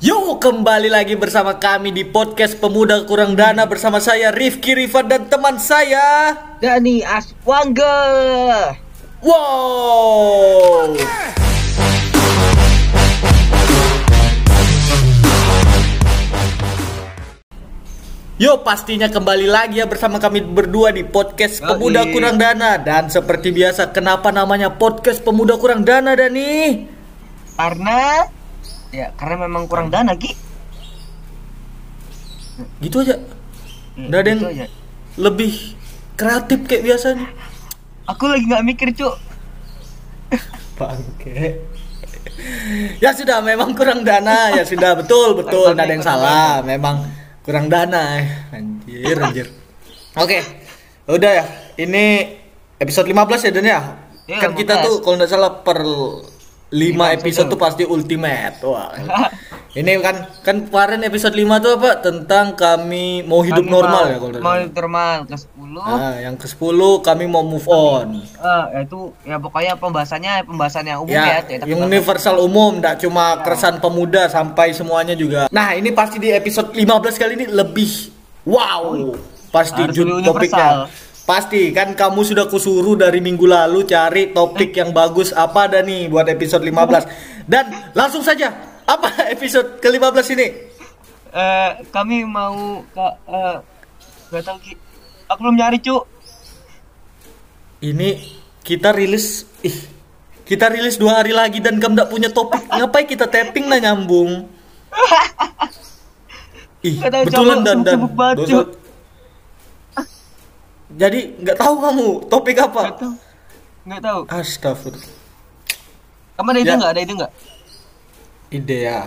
Yuk kembali lagi bersama kami di podcast Pemuda Kurang Dana bersama saya Rifki Rifat dan teman saya Dani Aswangga. Wow Yuk pastinya kembali lagi ya bersama kami berdua di podcast. Pemuda Kurang Dana Dan seperti biasa kenapa namanya podcast Pemuda Kurang Dana Dani? Karena ya karena memang kurang dana Ki. Gitu aja Nggak ada yang Gitu aja. lebih kreatif kayak biasanya Aku lagi nggak mikir cuk. Bangke. ya sudah, memang kurang dana. Ya sudah, betul, betul. Tidak ada yang salah. Memang kurang dana. Anjir, anjir. Oke. Udah ya. Ini episode 15 ya, Dan ya? Iya, kan kita 15. tuh kalau nggak salah per 5 Lima episode tuh pasti ultimate. Wah. Ini kan kan kemarin episode 5 tuh apa? Tentang kami mau hidup Kami normal mau- ya kalau Mau hidup normal ke 10. Nah, yang ke-10 kami mau move on. Eh, ya itu ya pokoknya pembahasannya pembahasan yang umum ya, Ya, yang banget. universal umum, tidak cuma keresahan pemuda sampai semuanya juga. Nah, ini pasti di episode 15 kali ini lebih wow. Pasti Harus jud- lebih topiknya. Pasti kan kamu sudah kusuruh dari minggu lalu cari topik yang bagus apa ada nih buat episode 15. Dan langsung saja, apa episode ke-15 ini? Eh, kami mau ke eh gak tahu Ki. Aku belum nyari cuk. Ini kita rilis ih kita rilis dua hari lagi dan kamu tidak punya topik ngapain kita tapping nah nyambung ih betulan dan dan dosa-. Jadi nggak tahu kamu topik apa Gak tahu. Nggak tahu. astagfirullah Kamu ada ide Ya. nggak? Ada ide nggak? ide ya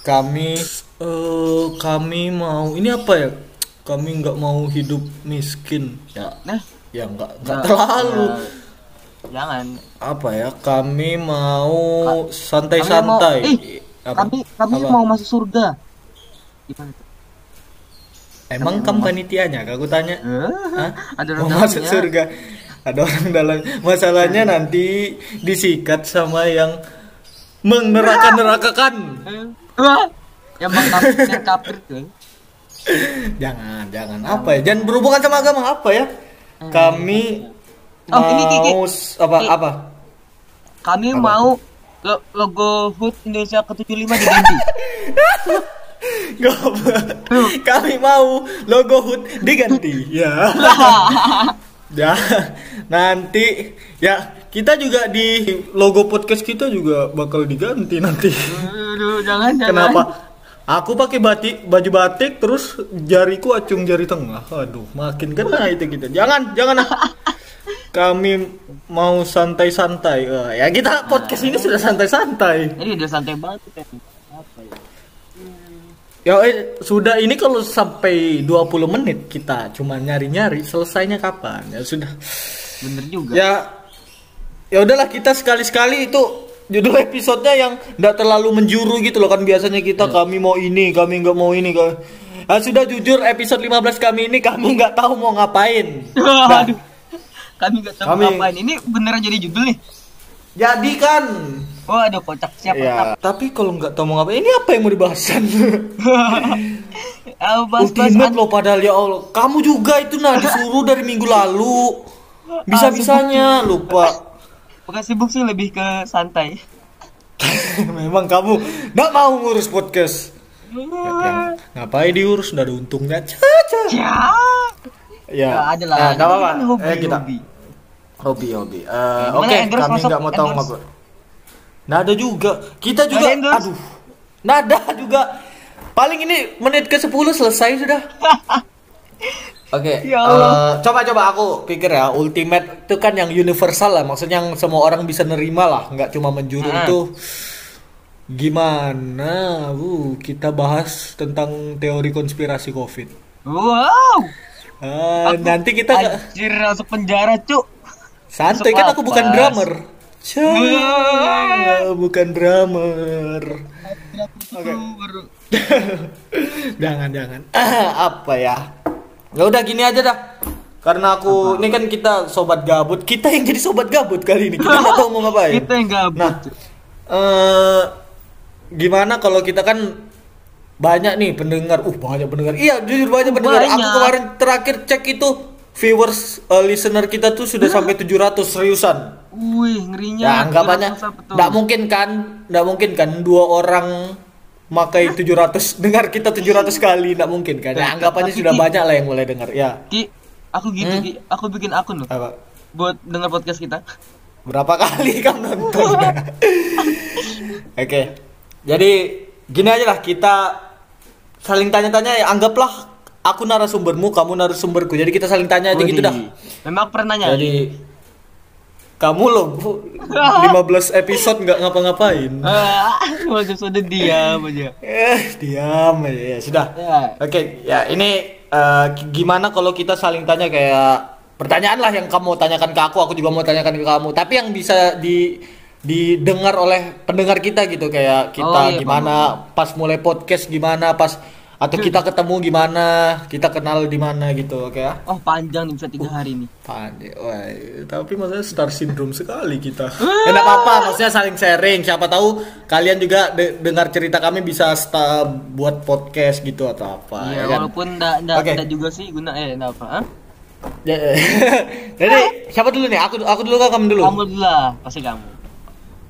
kami eh kami mau ini apa ya kami nggak mau hidup miskin ya Nah, ya nggak nggak Ya, terlalu ya. jangan. apa ya kami mau Kami mau- santai-santai Apa? kami kami Apa? mau masuk surga. Gimana? tuh? Emang kamu panitianya? Aku tanya. Hah? Ada Mau orang masuk dalamnya. surga? Ada orang dalam. Masalahnya nanti disikat sama yang mengeraka-nerakakan. Eh, Wah, yang bang kafir, tuh. Jangan, jangan. Apa ya? Jangan berhubungan sama agama apa ya? Kami Oh, ini, Kiki. mau apa Ki. apa? Kami Apa mau lo- logo HUT Indonesia ke-75 diganti. Kami mau logo HUT diganti. Ya. ya. Nanti ya kita juga di logo podcast kita juga bakal diganti nanti. Aduh, jangan jangan. Kenapa? Aku pakai batik baju batik terus jariku acung jari tengah. Aduh, makin kena itu kita. Jangan, jangan. ah. Kami mau santai-santai. Eh, ya kita podcast ini sudah santai-santai. Ini udah santai banget ya? Ya eh, sudah ini kalau sampai 20 menit kita cuma nyari-nyari selesainya kapan? Ya sudah. Bener juga. Ya ya udahlah kita sekali-sekali itu judul episodenya yang tidak terlalu menjuru gitu loh kan biasanya kita kami mau ini kami nggak mau ini kan Ah, sudah jujur episode 15 kami ini kami nggak tahu mau ngapain Nah, Aduh. Kami gak tahu Kami- ngapain. Ini beneran jadi judul nih. jadi kan Oh, aduh kocak siapa ya tapi kalau nggak tahu mau ngapain ini apa yang mau dibahasan Ah, ultimate loh padahal ya Allah kamu juga itu nah disuruh dari minggu lalu bisa bisanya lupa Bukan sibuk sih lebih ke santai. Memang kamu nggak mau ngurus podcast. Ya, yang ngapain diurus udah ada untungnya. Caca. Ya. Ya, Ya, ada lah. Nah, nggak apa-apa. Kan hobi, eh, kita hobi. hobi hobi. Eh, Gimana Oke, endorse kami nggak mau tahu Endorse? Apa. Nggak ada juga. Kita juga. ada endorse? Aduh. Nggak ada juga. Paling ini menit ke 10 selesai sudah. Oke, Ya Allah. eh, coba-coba aku pikir ya, ultimate itu kan yang universal lah, maksudnya yang semua orang bisa nerima lah, nggak cuma menjuru Ah. itu. Gimana? Uh, kita bahas tentang teori konspirasi COVID. Wow. Aku- nanti kita Anjir masuk penjara, Cuk. santai masuk kan aku bukan drummer. Cah, bukan drummer. Oke. Baru jangan jangan. Apa ya? Ya udah gini aja dah. Karena aku ini kan kita sobat gabut, kita yang jadi sobat gabut kali ini. Kita nggak tahu mau ngapain. kita yang gabut. Nah, eh gimana kalau kita kan banyak nih pendengar. Uh, banyak pendengar. Iya, jujur banyak pendengar. Aku Banyak. kemarin terakhir cek itu viewers eh, listener kita tuh sudah sampai 700 seriusan. Wih, ngerinya. Ya anggapannya Betul, betul. nggak mungkin kan, nggak mungkin kan dua orang makai 700 dengar kita 700 kali nggak mungkin kan. Ya, anggapannya Tapi, sudah Ki- banyak lah yang mulai dengar. Ya. Ki, aku gitu, Hmm? Ki. Aku bikin akun loh Apa? buat dengar podcast kita. Berapa kali kamu nonton? Oke. Jadi gini aja lah kita saling tanya-tanya ya anggaplah aku narasumbermu, kamu narasumberku. Jadi kita saling tanya aja gitu dah. Memang aku pernah nanya. Jadi kamu loh Bu, 15 episode nggak ngapa-ngapain. Ah, masih sudah diam aja. Eh, diam aja ya sudah. Ya. Oke, ya ini eh, gimana kalau kita saling tanya kayak pertanyaan lah yang kamu tanyakan ke aku, aku juga mau tanyakan ke kamu. Tapi yang bisa di didengar oleh pendengar kita gitu kayak kita Oh, iya, gimana pas mulai podcast gimana pas atau kita ketemu gimana kita kenal di mana gitu oke ya Oh panjang nih bisa tiga hari nih. Pandai, wah, tapi maksudnya star syndrome sekali kita. Ya enggak apa-apa, maksudnya saling sharing. Siapa tahu kalian juga de- dengar cerita kami bisa sta buat podcast gitu atau apa. Iya, ya kan? walaupun enggak enggak enggak juga sih guna eh enggak apa. Hah? Ya, Jadi siapa dulu nih? Aku aku dulu kan kamu dulu. Kamu dulu lah, pasti kamu.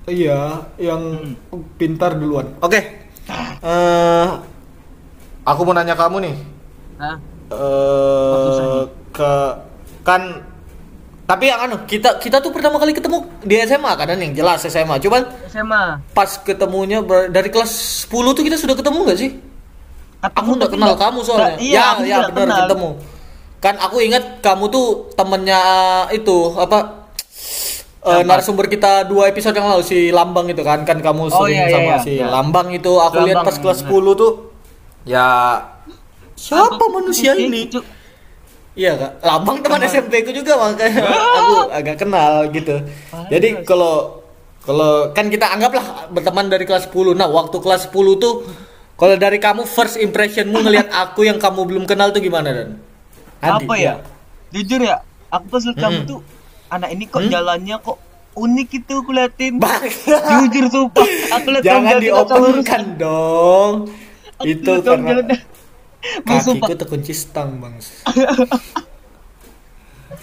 Iya, yang Hmm. pintar duluan. Oke. Eh, aku mau nanya kamu nih. Hah? Eh ke kan tapi yang anu kita kita tuh pertama kali ketemu di SMA kan yang jelas SMA. Cuman SMA. pas ketemunya ber- dari kelas 10 tuh kita sudah ketemu nggak sih? Aku nggak tapi kenal kamu soalnya. Iya, ya, aku ya benar kenal. ketemu. Kan aku ingat kamu tuh temennya itu apa? eh, Siapa? narasumber kita dua episode yang lalu si Lambang itu kan kan kamu Oh, sering iya, iya, sama iya. si Iya. Lambang itu aku lihat pas kelas benar. 10 tuh ya siapa manusia ini? Iya kak, Lambang teman Teman. SMP ku juga makanya aku agak kenal gitu. Jadi kalau kalau kan kita anggaplah berteman dari kelas 10. Nah, waktu kelas 10 tuh kalau dari kamu first impressionmu ngelihat aku yang kamu belum kenal tuh gimana dan? Andi, Apa ya? Jujur ya, aku pas liat kamu Mm-mm. tuh anak ini kok Hmm? jalannya kok unik gitu aku liatin. Bang, Jujur sumpah, aku kamu jangan diopenkan dong. Itu karena kakiku terkunci stang bang.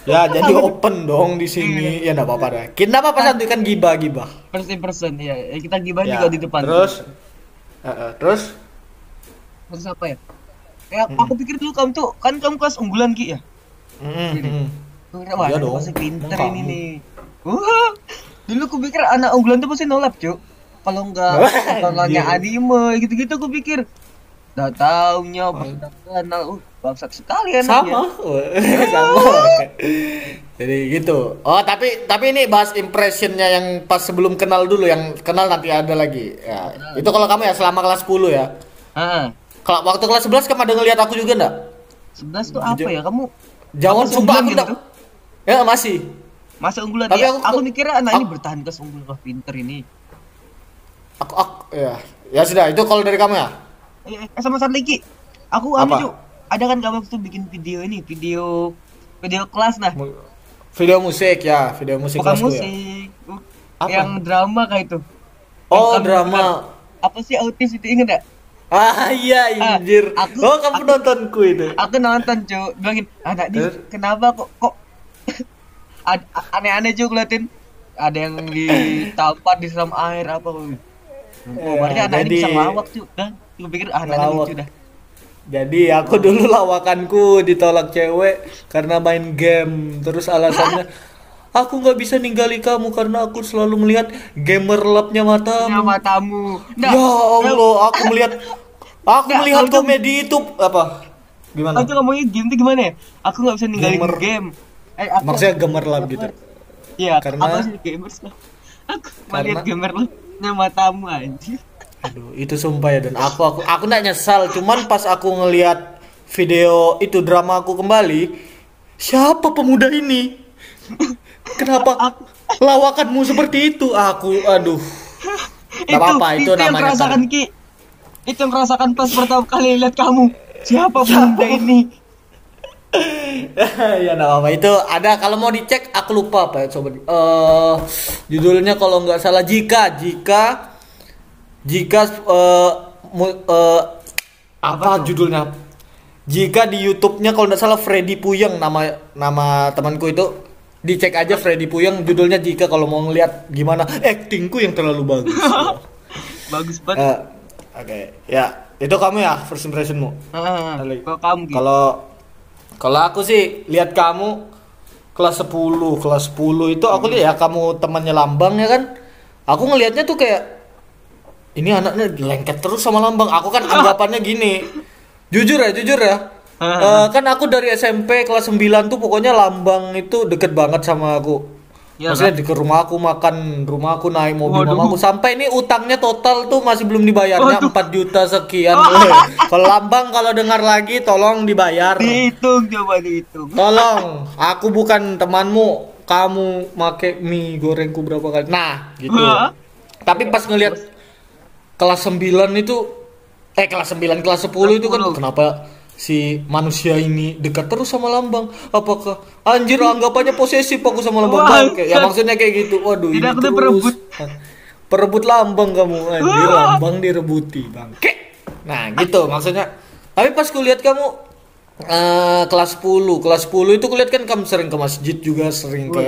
ya jadi open dong di sini. Ya enggak apa-apa dah. Kita apa-apa santuy kan gibah gibah. First impression ya, ya kita gibah Ya, juga di depan. Terus, Eh, eh, terus, terus apa ya? Kayak aku pikir dulu kamu tuh kan kamu kelas unggulan ki ya. mm, Gini. mm. Aku kira, wah Iya ini dong, pasti pinter ini nih. Wah, dulu aku pikir anak unggulan tuh pasti nolap cuk. Kalau enggak Wah, tontonnya anjir. anime gitu-gitu aku pikir. Udah taunya udah kenal, uh, bangsat sekali sama, anaknya. sama. Jadi gitu. Oh tapi tapi ini bahas impressionnya yang pas sebelum kenal dulu, yang kenal nanti ada lagi. Ya, itu kalau kamu ya selama kelas 10 ya. Ah, Kalau waktu kelas 11 kamu ada ngeliat aku juga enggak? 11 tuh apa ya kamu? Jangan sumpah aku gitu? Ya masih. Masa unggulan Tapi ya? aku- Aku, mikirnya anak ini bertahan kelas unggulan pinter ini. Aku, aku ya. Ya sudah, itu kalau dari kamu ya. Eh, eh, sama satu lagi. Aku Apa? anu. Ada kan kamu tuh bikin video ini, video video kelas nah. Mu- Video musik ya, video musik Bukan ya. musik. Apa? Yang drama kayak itu. Oh, Yang kamu drama. bilang, Apa sih autis itu inget gak? Ah iya Ah, anjir. aku- oh kamu aku- nontonku itu. Aku nonton cuy, bilangin anak ini Terus? kenapa kok kok aneh-aneh cuy ngeliatin ada yang ditampar disiram air apa Oh, berarti Eh, anak ini jadi- bisa ngelawak cuy. Dah, gue pikir ah, anak ini lucu dah. Jadi aku dulu lawakanku ditolak cewek karena main game. Terus alasannya aku nggak bisa ninggali kamu karena aku selalu melihat gamer labnya matamu. Punya matamu. Nah, ya Allah, aku melihat aku Nggak, melihat tuh- komedi itu apa? Gimana? Aku tuh ngomongin game tuh gimana ya? Aku nggak bisa ninggalin Gamer. game. Eh, aku, Maksudnya gamer lab gitu. Iya, karena- aku lah. Aku melihat gamer lah. matamu anjir. Aduh, itu sumpah ya dan aku aku aku nggak nyesal, cuman pas aku ngelihat video itu drama aku kembali, siapa pemuda ini? Kenapa lawakanmu seperti itu? Aku aduh. Gak apa-apa, itu, yang namanya merasakan kan. Ki. Itu yang merasakan pas pertama kali lihat kamu. Siapa bunda ini? ya nggak apa-apa itu ada kalau mau dicek aku lupa apa ya coba eh judulnya kalau nggak salah jika jika jika mu- eh, apa, tuh? judulnya? Jika di YouTube-nya kalau nggak salah Freddy Puyeng nama nama temanku itu dicek aja Freddy Puyeng judulnya jika kalau mau ngeliat gimana actingku yang terlalu bagus. Bagus banget. Eh, Oke, ya itu kamu ya first impressionmu. Ali. Kalau kamu gitu. Kalau kalau aku sih lihat kamu kelas 10, kelas 10 itu aku lihat ya kamu temannya Lambang ya kan. Aku ngelihatnya tuh kayak ini anaknya lengket terus sama Lambang. Aku kan anggapannya gini. Jujur ya, jujur ya. Eh, kan aku dari SMP kelas 9 tuh pokoknya Lambang itu deket banget sama aku. Iya, Maksudnya di ke rumah aku makan, rumah aku naik mobil Waduh. mamaku sampai ini utangnya total tuh masih belum dibayarnya Waduh. 4 juta sekian. kalau Lambang kalau dengar lagi tolong dibayar. Dihitung coba dihitung. Tolong, aku bukan temanmu. Kamu make mie gorengku berapa kali? Nah, gitu. Wah. Tapi pas ngelihat kelas 9 itu eh kelas 9 kelas 10 itu kan 10. kenapa si manusia ini dekat terus sama lambang. Apakah anjir anggapannya posesif aku sama lambang Wah, ya maksudnya kayak gitu. Waduh Tidak, ini terus. perebut. perebut lambang kamu. Anjir lambang direbuti bangke. Nah gitu maksudnya. Tapi pas kulihat kamu eh, kelas 10 kelas 10 itu kulihat kan kamu sering ke masjid juga sering ke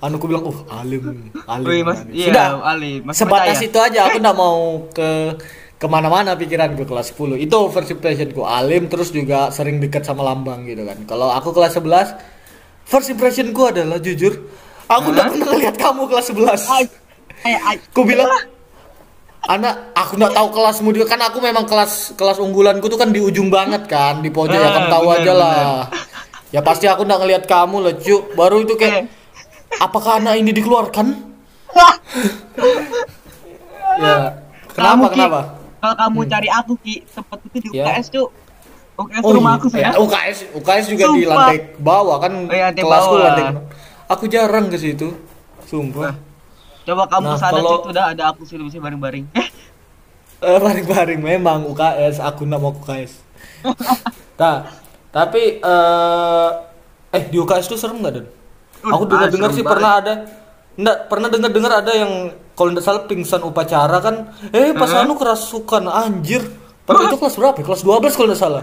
anu aku bilang uh alim alim. Wih, Mas, alim." iya, sudah. Ali, Mas sebatas percaya. itu aja aku nggak mau ke ke mana-mana pikiran ke kelas 10 itu first impressionku. Alim terus juga sering dekat sama lambang gitu kan. Kalau aku kelas 11 first impressionku adalah jujur aku udah pernah lihat kamu kelas 11 Ay, ay, ay. aku bilang anak aku nggak tahu kelasmu juga. Kan aku memang kelas kelas unggulanku tuh kan di ujung banget kan di pojok. Ya Ah, kamu tahu bener, aja lah. ya pasti aku nggak ngelihat kamu lah cu baru itu kayak Eh. apakah anak ini dikeluarkan? Ya. Kenapa kenapa Kalau kamu cari aku Ki, tempat itu di. UKS tuh. UKS Oh, rumah iya. aku Ya, ya. UKS UKS juga di Sumpah. lantai bawah kan Oh, iya, lantai kelasku bawah. lantai aku jarang ke situ sumpah Coba kamu Nah, ke sana kalau- situ udah ada aku sih bisa bareng-bareng. Eh, bareng-bareng memang UKS aku nggak mau UKS nah tapi eh eh di UKS tuh serem nggak dan aku dengar dengar serem sih banget. pernah ada nggak pernah dengar dengar ada yang kalau nggak salah pingsan upacara kan eh pas anu kerasukan anjir. Padahal itu kelas berapa? Kelas 12 kalau nggak salah.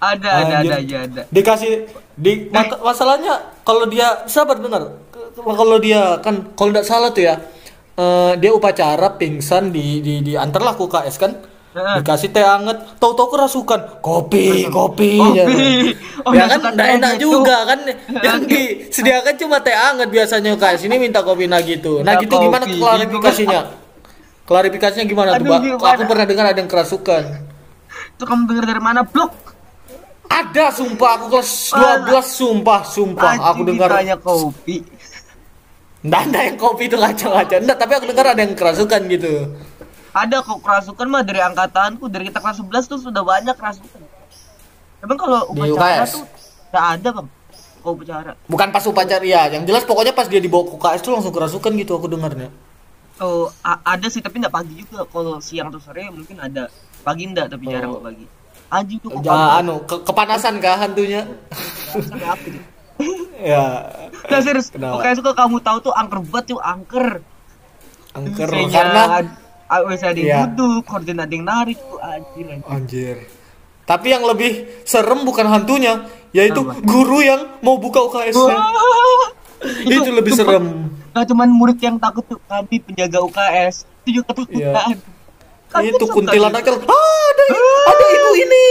Ada ada Anjir. ada aja ada. dikasih di mak- masalahnya kalau dia sabar dengar. Kalau dia kan kalau tidak salah tuh ya eh, dia upacara pingsan di di di antarlah ke UKS kan. Dikasih teh anget. Tahu-tahu kerasukan. Kopi kopi. Kopi. ya, Oh, ya kan nggak enak gitu. juga kan. Yang disediakan cuma teh anget biasanya UKS ini minta kopi nah gitu nah gitu gimana kopi, klarifikasinya klarifikasinya gimana tuh gimana? aku pernah dengar ada yang kerasukan. Itu kamu denger dari mana, Blok? ada sumpah. Aku kelas 12 sumpah sumpah. Aku dengar ditanya kopi. Nggak ada yang kopi itu ngaco-ngaco. Nggak, tapi aku dengar ada yang kerasukan gitu. Ada kok kerasukan mah dari angkatanku dari kita kelas 11 tuh sudah banyak kerasukan. Emang kalau upacara tuh nggak ada bang? Kalau upacara. Bukan pas upacara ya, yang jelas pokoknya pas dia dibawa ke UKS tuh langsung kerasukan gitu aku dengarnya. Oh ada sih tapi nggak pagi juga. Kalau siang atau sore mungkin ada. Pagi enggak tapi jarang Oh. kok pagi. Anjing tuh pagi. anu, ke- kepanasan kah hantunya? Ya. Nah serius, Kenapa? UKS tuh kamu tahu tuh angker banget tuh angker. Angker karena ah, biasanya ada Iya. yang duduk, koordinat ada yang narik tuh anjir. anjir. anjir. Tapi yang lebih serem bukan hantunya, yaitu Apa? guru yang mau buka UKS. -nya. Wah. Itu lebih sumpah, serem. Gak cuman murid yang takut tuh, kami penjaga UKS itu juga ketakutan. Kami itu kuntilanak ah, ada ada ibu ini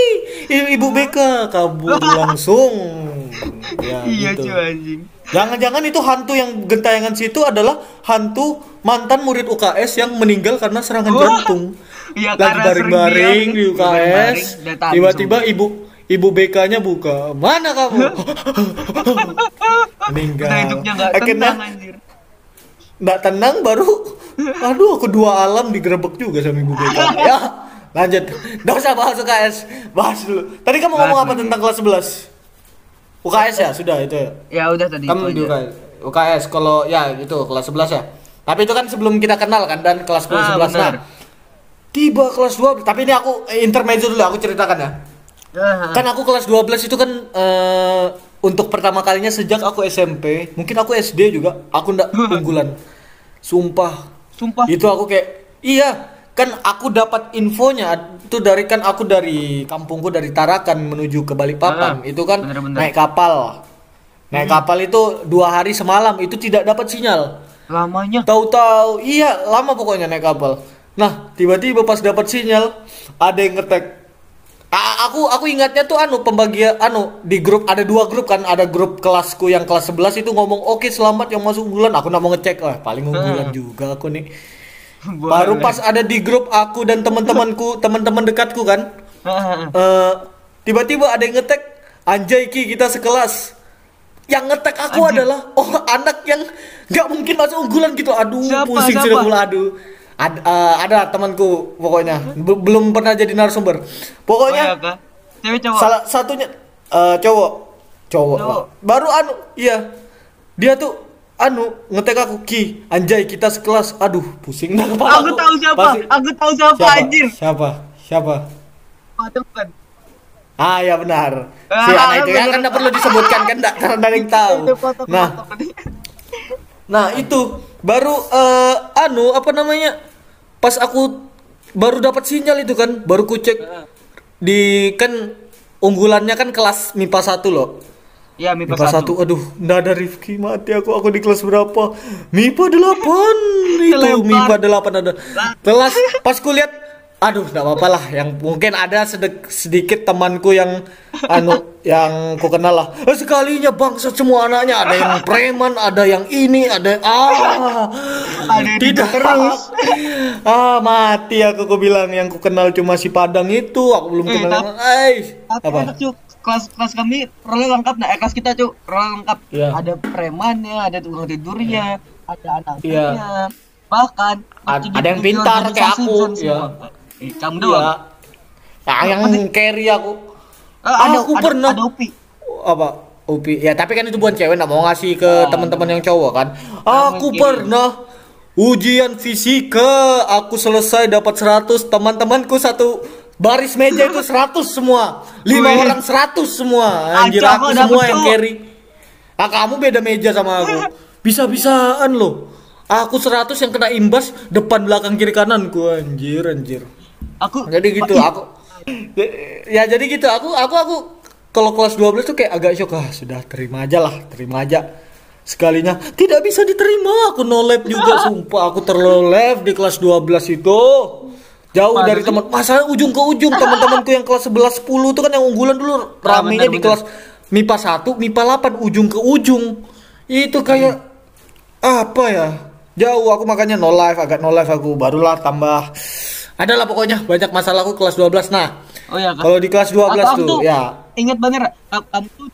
ibu, ibu BK kabur langsung ya, Iya gitu. cuy anjing. Jangan-jangan itu hantu yang gentayangan situ adalah hantu mantan murid UKS yang meninggal karena serangan Wah. jantung. Iya, Lagi baring-baring di UKS, tiba-tiba ibu ibu BK-nya buka. Mana kamu? meninggal. Akhirnya nggak tenang baru aduh aku dua alam digerebek juga sama ibu BK. ya, lanjut. Nggak usah bahas UKS. Bahas dulu. Tadi kamu Bahas ngomong apa tentang kelas 11? UKS ya, sudah itu ya. Ya udah tadi Kamu di itu aja. UKS. UKS kalau ya gitu kelas 11 ya. Tapi itu kan sebelum kita kenal kan dan kelas 10 Ah, 11 nah. Tiba kelas 12, tapi ini aku eh, intermezzo dulu aku ceritakan ya. Ah, Kan aku kelas 12 itu kan eh, untuk pertama kalinya sejak aku SMP, mungkin aku SD juga, aku ndak unggulan. Sumpah, Sumpah. itu aku kayak iya, kan aku dapat infonya itu dari kan aku dari kampungku dari Tarakan menuju ke Balikpapan. Ah, itu kan bener-bener. naik kapal. Naik kapal itu dua hari semalam itu tidak dapat sinyal. Lamanya. tahu-tahu iya lama pokoknya naik kapal. Nah tiba-tiba pas dapat sinyal ada yang ngetek. A- aku aku ingatnya tuh anu pembagian anu di grup ada dua grup kan ada grup kelasku yang kelas 11 itu ngomong oke selamat yang masuk unggulan aku nak mau ngecek wah paling unggulan juga aku nih baru pas ada di grup aku dan teman-temanku teman-teman dekatku kan eh tiba-tiba ada yang ngetek anjay ki kita sekelas yang ngetek aku Anjing. adalah oh anak yang nggak mungkin masuk unggulan gitu aduh Siapa, pusing siapa? sudah mulai aduh Ad, eh, ada temanku pokoknya Be- belum pernah jadi narasumber Oh, ya, pokoknya Kak? Cewek cowok. salah satunya eh, cowok cowok Cowok. Baru anu iya dia tuh anu ngetek aku ki anjay kita sekelas aduh pusing dah kepala Aku tahu siapa. Pasti- Aku tahu siapa, siapa anjir. siapa siapa bukan. Ah ya benar. Ah, Si anak itu kan benar. kan nggak perlu disebutkan kan nggak karena ada yang tahu. Itu Nah, nah itu baru eh, anu apa namanya? Pas aku baru dapat sinyal itu kan, baru ku cek di kan unggulannya kan kelas MIPA 1 loh. Iya, MIPA MIPA 1, 1. aduh, nggak ada Rifki mati aku, aku di kelas berapa? MIPA 8 itu. MIPA 8 ada. Kelas pas kulihat, aduh, nggak apa-apa lah. Yang mungkin ada sedek- sedikit temanku yang anu, yang ku kenal lah. Eh, sekalinya bangsat semua anaknya, ada yang preman, ada yang ini, ada yang ah, Ada tidak terus. ah mati aku, ku bilang yang ku kenal cuma si Padang itu, aku belum Eh, kenal. tapi- yang- Eh, Tapi apa? enak, Cuk. Kelas kelas kami role lengkap nah, eh, kelas kita cuk role lengkap. Iya. Ada premannya, ada tukang tidurnya, ada anaknya. Iya. Bahkan ada yang di- pintar kayak aku, dan Iya. doang. Ya, yang carry aku. Eh, ada, aku ada, pernah. Ada Upi. apa? Upi. Ya tapi kan itu bukan cewek nak mau ngasih ke Ah. teman-teman yang cowok kan? Ah, aku mungkin. pernah ujian fisika. Aku selesai dapat 100 teman-temanku satu baris meja itu 100 semua. Lima orang 100 semua. Anjir aku semua yang carry. Ah kamu beda meja sama aku. Bisa-bisaan loh. Aku 100 yang kena imbas depan belakang kiri kananku. Anjir anjir Aku jadi gitu Ih, aku ya jadi gitu. Aku aku aku kalau kelas 12 tuh kayak agak shock. Ah sudah terima aja lah terima aja sekalinya. Tidak bisa diterima. Aku no lab juga sumpah. Aku terlelep di kelas 12 itu. Jauh Masa dari teman masa ujung ke ujung. Teman-temanku yang kelas 11 10 tuh kan yang unggulan dulu. Ramenya di kelas MIPA 1 MIPA 8 ujung ke ujung. Itu kayak apa ya? Jauh aku makanya no life agak no life aku. Barulah tambah adalah pokoknya banyak masalahku kelas 12 nah Oh iya, Kak. kalau di kelas 12 Atau aku tuh ya Ingat banget. Kamu tuh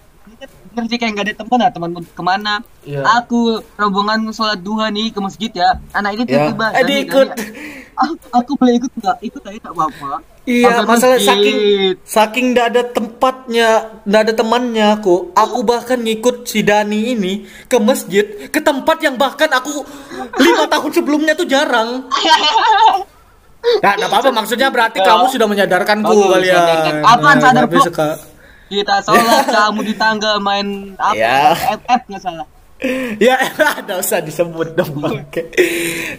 bener sih kayak nggak ada teman ya, teman ke mana? Iya. Aku rombongan sholat duha nih ke masjid ya. Anak ini Ya. tiba-tiba. Eh, Dani, diikut. Dani, aku, aku boleh ikut nggak? Ikut aja tak apa-apa. Iya, masalah masjid. saking saking ndak ada tempatnya, ndak ada temannya aku. Aku bahkan ngikut si Dani ini ke masjid, ke tempat yang bahkan aku lima tahun sebelumnya tuh jarang. Nah, nggak apa-apa maksudnya berarti Ya. kamu sudah menyadarkanku Bagus, kalian. menyadarkan. Apaan sadar, Bro? suka- Kita sholat, kamu di tangga main apa? Ya. FF nggak salah. ya ada usah disebut dong Oke.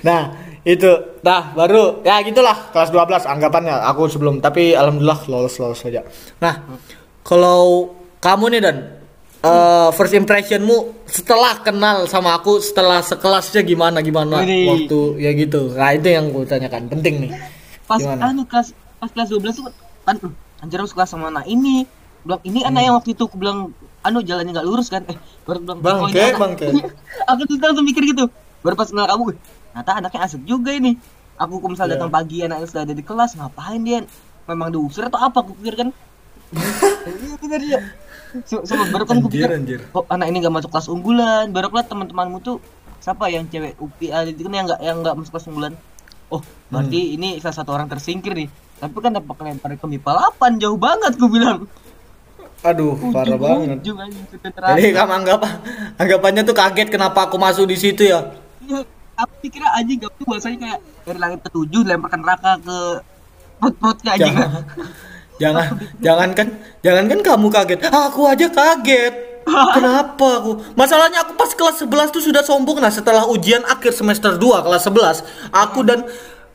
nah itu nah baru ya gitulah kelas 12 anggapannya aku sebelum tapi alhamdulillah lolos lolos saja nah kalau kamu nih dan eh, first impressionmu setelah kenal sama aku setelah sekelasnya gimana gimana Widih. waktu ya gitu nah itu yang gue tanyakan penting nih Pas Gimana? anu kelas pas kelas 12 tuh kan uh, anjir aku suka sama anak ini. Bilang ini anak Hmm. yang waktu itu aku bilang anu jalannya nggak lurus kan. Eh, baru bilang Bangke, "Oh, anak." bangke. aku tuh langsung mikir gitu. Baru pas kenal kamu, "Wih, ternyata anaknya asik juga ini. Aku kalau misalnya Iya. datang pagi anaknya sudah ada di kelas, ngapain dia? Memang diusir atau apa? Aku pikir kan. Iya bener ya. So, baru kan Anjir, pikir, anjir. kok anak ini gak masuk kelas unggulan. Baru liat teman-temanmu tuh siapa yang cewek UPI ah, itu kan yang nggak yang nggak masuk kelas unggulan. Oh, berarti Hmm. ini salah satu orang tersingkir nih. Tapi kan dapat lempar ke MIPA 8 jauh banget gue bilang. aduh parah banget Ujung sudah jadi kamu anggap anggapannya tuh kaget kenapa aku masuk di situ ya Iya, Aku pikirnya anjing gak tuh bahasanya kayak dari langit ketujuh lemparkan neraka ke perut-perutnya anjing. jangan jangan kan jangan kan kamu kaget aku aja kaget kenapa aku masalahnya aku pas kelas 11 tuh sudah sombong nah setelah ujian akhir semester 2 kelas 11 aku dan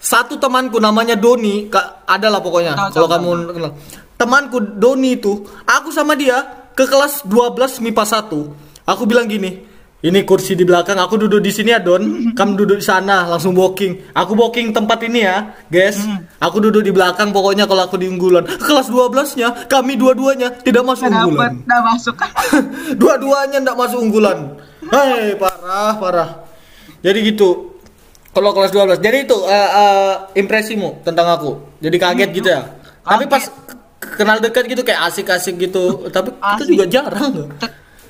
satu temanku namanya Doni, Kak, ada lah pokoknya. Tahu, Kalau kamu kenal. Temanku Doni itu, aku sama dia ke kelas 12 MIPA 1. Aku bilang gini, ini kursi di belakang, aku duduk di sini ya Don. Kamu duduk di sana, langsung walking. Aku walking tempat ini ya, guys. Aku duduk di belakang pokoknya kalau aku di unggulan. Kelas 12-nya, kami dua-duanya tidak masuk Nggak unggulan. nggak masuk. Dua-duanya ndak masuk unggulan. Hei, parah, parah. Jadi gitu. Kalau kelas 12. Jadi itu eh, eh, impresimu tentang aku. Jadi kaget gitu ya. Tapi pas kenal dekat gitu kayak asik-asik gitu. Tapi kita Asik. juga jarang.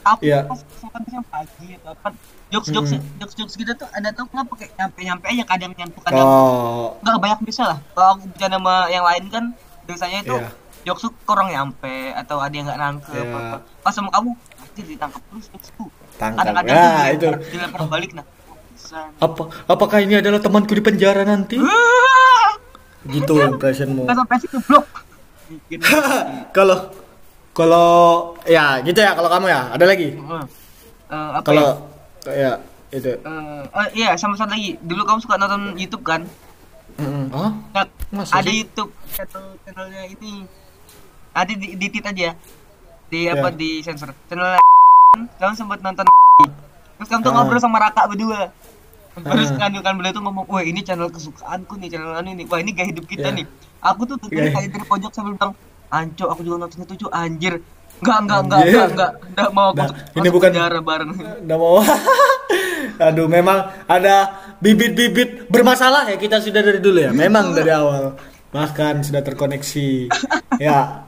Aku Iya. pas sampai pagi atau apa jokes jokes jokes jokes gitu tuh ada tuh kenapa kayak nyampe nyampe aja kadang nyampe kadang Oh. nggak banyak bisa lah kalau aku bercanda sama yang lain kan biasanya itu Iya. jokes tuh kurang nyampe atau ada yang nggak nangkep Iya. apa pas sama kamu pasti ditangkap terus jokes tuh Tangkap. kadang-kadang dilempar- itu. dilempar balik nah Apa apakah ini adalah temanku di penjara nanti? Gitu impressionmu. Kalau kalau ya gitu ya kalau kamu ya. Ada lagi? Eh, apa ya? Kalau ya itu. Eh, oh iya sama satu lagi dulu kamu suka nonton YouTube kan. Oh? Nah, Masa ada sih? YouTube channel channelnya ini ada di, di tit aja di apa Ya. di sensor channel kamu sempat nonton terus kamu tuh Ah. ngobrol sama Raka berdua terus Ah. kan kan beliau tuh ngomong wah ini channel kesukaanku nih channel anu ini wah ini gaya hidup kita Ya. nih aku tuh tuh Gaya- kayak dari pojok sambil bilang anco aku juga nonton itu cuy anjir enggak enggak enggak enggak enggak enggak mau aku Nah, ini bukan- penjara bareng Nggak mau. Aduh, memang ada bibit-bibit bermasalah ya kita sudah dari dulu ya. Memang dari awal. Bahkan sudah terkoneksi. ya.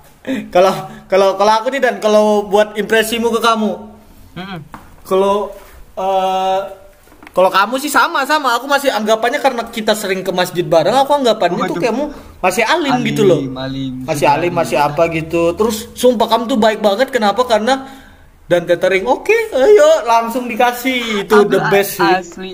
Kalau kalau kalau aku nih dan kalau buat impresimu ke kamu, kalau eh, kalau kamu sih sama sama. Aku masih anggapannya karena kita sering ke masjid bareng, aku anggapannya tuh Waduh. kamu masih alim, gitu loh. alim, Masih alim, masih apa gitu. Terus sumpah kamu tuh baik banget. Kenapa? Karena dan catering oke, ayo langsung dikasih itu the best sih. asli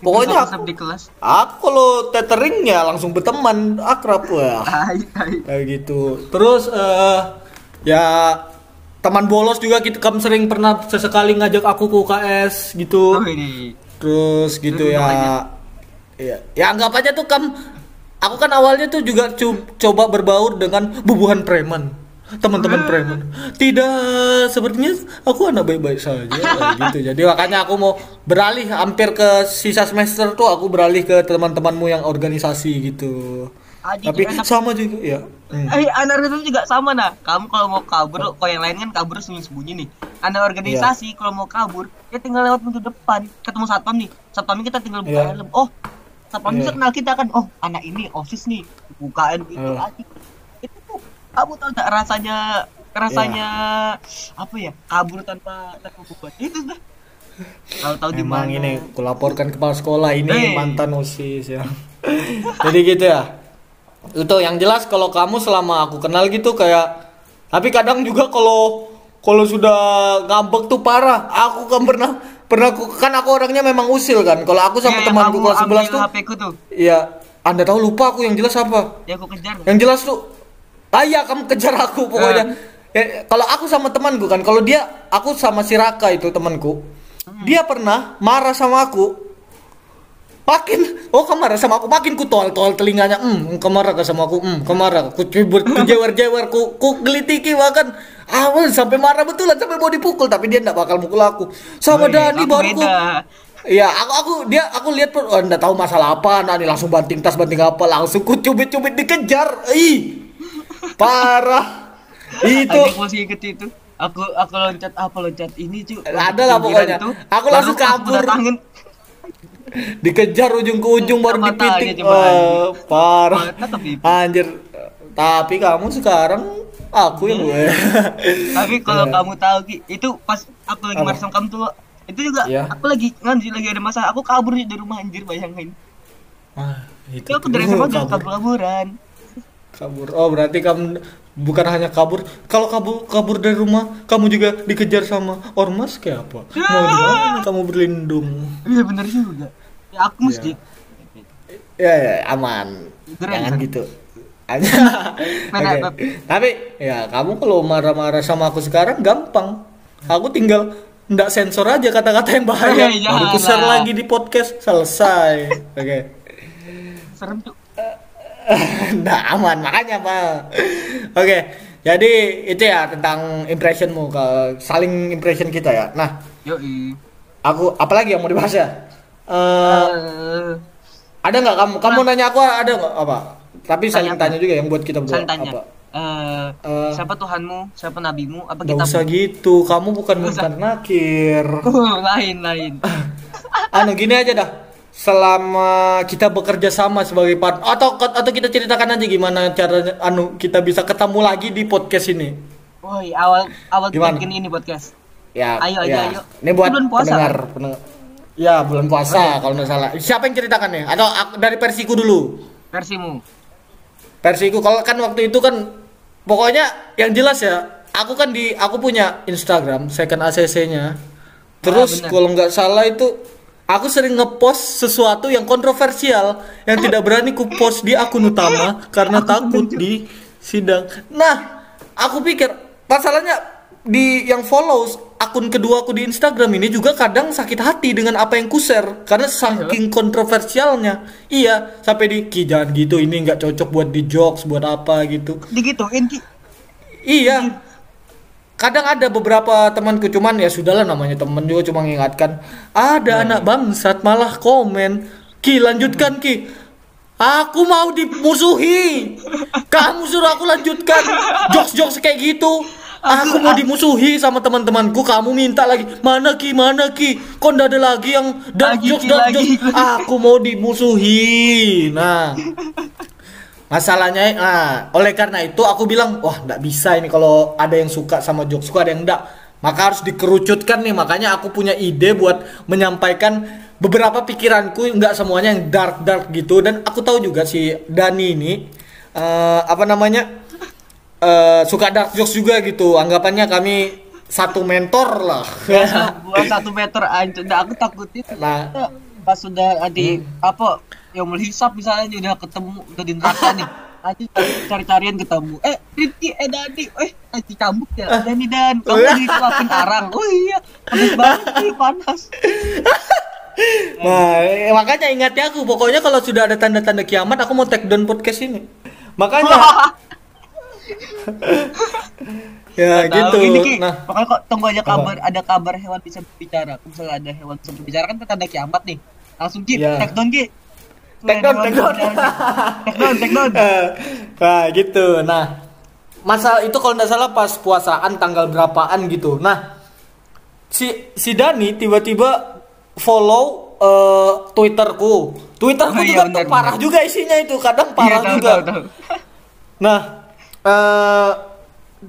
Pokoknya aku- di kelas Aku kalau tethering ya langsung berteman akrab tai kayak gitu. Terus eh ya teman bolos juga kita kamu sering pernah sesekali ngajak aku ke UKS gitu. oh ini Terus gitu Terus ya. banyak. Iya. Ya anggap aja tuh kam aku kan awalnya tuh juga coba berbaur dengan bubuhan preman. Teman-teman preman. Tidak, sepertinya aku anak baik-baik saja gitu. Jadi makanya aku mau beralih hampir ke sisa semester tuh aku beralih ke teman-temanmu yang organisasi gitu. Adik Tapi enak. sama juga ya. Hmm. Eh, anak organisasi juga sama nah. Kamu kalau mau kabur, kalau yang lain kan kabur sembunyi-sembunyi nih. Anak organisasi kalau mau kabur, ya tinggal lewat pintu depan. Ketemu satpam nih. Satpam kita tinggal buka Iya. helm. Oh, satpam bisa Iya. kenal kita kan. Oh, anak ini osis nih. Bukaan pintu Iya. lagi. Itu tuh kamu tahu tak rasanya rasanya apa ya kabur tanpa tanpa beban itu dah kalau tahu di mana ini kulaporkan kepala sekolah ini Hei. mantan OSIS ya. Jadi gitu ya. Itu yang jelas kalau kamu selama aku kenal gitu kayak tapi kadang juga kalau kalau sudah ngambek tuh parah. Aku kan pernah pernah aku- kan aku orangnya memang usil kan. Kalau aku sama Ya, temanku kelas 11 ambil tuh HP ku tuh ya Anda tahu lupa aku yang jelas apa? ya aku kejar Yang jelas tuh ah iya kamu kejar aku pokoknya. Ya, kalau aku sama temanku kan, kalau dia aku sama si Raka itu temanku. Dia pernah marah sama aku. Makin oh marah sama aku, makin ku tol-tol telinganya. Hmm, ke sama aku. Hmm, kamu marah. Ku cibur, ku jewer-jewer, ku, ku gelitiki bahkan. Awal sampai marah betulan sampai mau dipukul tapi dia enggak bakal mukul aku. Sama Wih, Dani aku baru ku. Iya, aku aku dia aku lihat pun oh, enggak tahu masalah apa, nah, nih langsung banting tas banting apa, langsung ku cubit-cubit dikejar. Ih. Parah. Itu inget itu. Aku aku loncat apa loncat ini cuy. Ada lah pokoknya. Aku langsung kabur. Datangin. Dikejar ujung ke ujung baru Sama dipitik. cuma Wah, parah. Anjir. Tapi kamu sekarang aku yang gue. Tapi kalau Iya. kamu tahu Ki, itu pas aku lagi marah sama kamu tuh itu juga Iya. aku lagi nganji lagi ada masalah aku kabur dari rumah anjir bayangin Ah, itu itu aku dari gak kabur. kabur kaburan kabur. Oh, berarti kamu bukan hanya kabur. Kalau kabur kabur dari rumah, kamu juga dikejar sama ormas kayak apa? Mau di mana kamu berlindung? iya bener juga ya aku masjid Ya, ya aman. Keren, Jangan kan? gitu. Bab? Tapi ya kamu kalau marah-marah sama aku sekarang gampang. Aku tinggal ndak sensor aja kata-kata yang bahaya. Eh, Baru ku share janganlah. lagi di podcast selesai. Oke. serem tuh. nah aman makanya pak oke jadi itu ya tentang impressionmu ke saling impression kita ya nah Yoi. aku apalagi yang mau dibahas ya Eh, Eh, ada nggak kamu kamu nanya aku ada nggak apa tapi saling Tanya tanya juga yang buat kita berdua saling tanya. apa Eh, Eh, siapa Tuhanmu? Siapa nabimu? Apa kita? usah gitu kamu bukan bukan nakir lain lain. anu gini aja dah selama kita bekerja sama sebagai partner atau atau kita ceritakan aja gimana caranya anu kita bisa ketemu lagi di podcast ini Woi, awal awal Gimana? bikin ini podcast. Ya, Ayo, ayo, ya. ayo. Ini buat pendengar, pendengar. Ya, bulan puasa kalau nggak salah. Siapa yang ceritakan nih? Atau aku- dari versiku dulu? Versimu. Versiku kalau kan waktu itu kan pokoknya yang jelas ya, aku kan di aku punya Instagram second ACC-nya. Terus Ah, kalau nggak salah itu aku sering ngepost sesuatu yang kontroversial yang tidak berani ku post di akun utama karena takut di sidang. Nah, aku pikir masalahnya di yang follows akun kedua aku di Instagram ini juga kadang sakit hati dengan apa yang ku share karena saking kontroversialnya. Iya, sampai di Ki jangan gitu ini nggak cocok buat di jokes buat apa gitu. Digituin ki. Iya. Kadang ada beberapa temanku cuman ya sudahlah namanya temen juga cuma mengingatkan. Ada anak bangsat malah komen. Ki lanjutkan Ki. Aku mau dimusuhi. Kamu suruh aku lanjutkan jokes-jokes kayak gitu. Aku mau dimusuhi sama teman-temanku. Kamu minta lagi mana Ki mana Ki. Kok ndak ada lagi yang dark jokes dark jokes. Aku mau dimusuhi. Nah, Masalahnya, nah, oleh karena itu aku bilang, wah nggak bisa ini kalau ada yang suka sama jokesku, ada yang enggak. Maka harus dikerucutkan nih, makanya aku punya ide buat menyampaikan beberapa pikiranku, nggak semuanya yang dark dark gitu. Dan aku tahu juga si Dani ini, eh, apa namanya, eh, suka dark jokes juga gitu. Anggapannya kami satu mentor lah. Buat satu meter aja. Udah aku takutin. nah, Pas sudah di Hmm. apa yang hisap misalnya udah ketemu udah di neraka nih. Aji cari-carian ketemu. Eh, Rifki, eh Dani, eh, Aji cambuk ya. Dani dan kamu Ah. disuapin arang. Oh iya, panas banget sih, panas. Nah, eh, makanya ingat ya aku pokoknya kalau sudah ada tanda-tanda kiamat aku mau take down podcast ini. Makanya ya Tahu, gitu. Ini Ki, Nah, pokoknya kok tunggu aja kabar ada kabar hewan bisa berbicara. Misalnya ada hewan bisa berbicara kan tanda kiamat nih. Langsung Ki, Iya. take down Ki. take down, take down. Take down, take down. Nah, gitu. Nah, masa itu kalau nggak salah pas puasaan tanggal berapaan gitu. Nah, si si Dani tiba-tiba follow eh, Twitterku. Twitterku Oh, iya, juga tuh benar, parah juga isinya itu, kadang Iya, parah tahu, juga. tahu, tahu. Nah, eh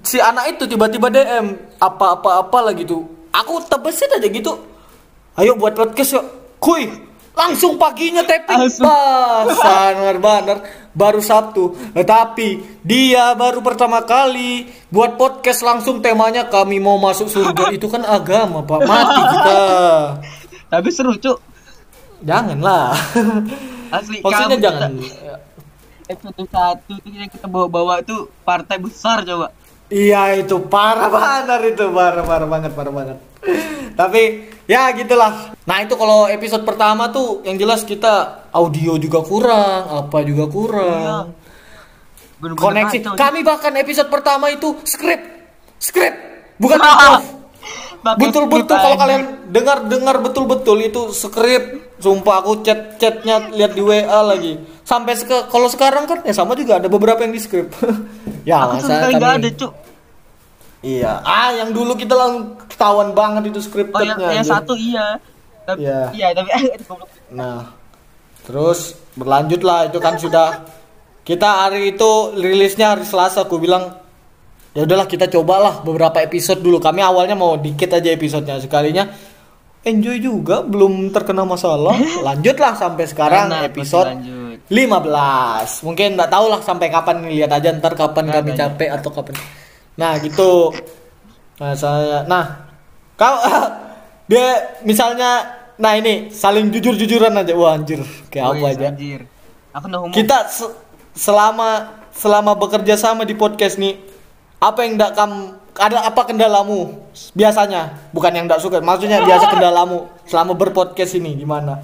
si anak itu tiba-tiba DM apa-apa-apa lah gitu. Aku tebesin aja gitu. Ayo buat podcast yuk. Kuy, langsung paginya tapping. Sangar bener. Baru Sabtu. Nah, tapi dia baru pertama kali buat podcast langsung temanya kami mau masuk surga. Itu kan agama, Pak. Mati kita. Tapi seru, Cuk. Janganlah. Asli Maksudnya kamu jangan. kita- episode satu tuh yang kita bawa-bawa tuh partai besar coba. Iya itu parah banget itu parah parah banget parah banget. Tapi ya gitulah. Nah itu kalau episode pertama tuh yang jelas kita audio juga kurang, apa juga kurang. Bener-bener Koneksi. kacau, Cuk. Kami bahkan episode pertama itu script, script bukan improv. Betul-betul kalau kalian dengar-dengar betul-betul itu script. Sumpah aku chat-chatnya lihat di WA lagi. Sampai seke, kalau sekarang kan ya sama juga ada beberapa yang di script. ya Aku masa kami- ada, Cuk. Iya. Ah, yang dulu kita langsung ketahuan banget itu Oh, scriptednya. yang, yang satu iya. Tapi Iya. iya, tapi. Nah, terus berlanjut lah itu kan sudah kita hari itu rilisnya hari Selasa. Aku bilang ya udahlah kita cobalah beberapa episode dulu. Kami awalnya mau dikit aja episodenya sekalinya. Enjoy juga, belum terkena masalah. Lanjutlah sampai sekarang Enak, episode lanjut. 15 Mungkin nggak tahu lah sampai kapan nih lihat aja ntar kapan Nggak kami ada. capek atau kapan. Nah gitu. Nah saya, nah kau dia misalnya, nah ini saling jujur-jujuran aja. Wah anjir, kayak apa Wih, aja. Anjir. Aku. Kita se- selama selama bekerja sama di podcast nih, apa yang ndak kamu ada apa kendalamu biasanya? Bukan yang ndak suka, maksudnya biasa kendalamu selama berpodcast ini gimana?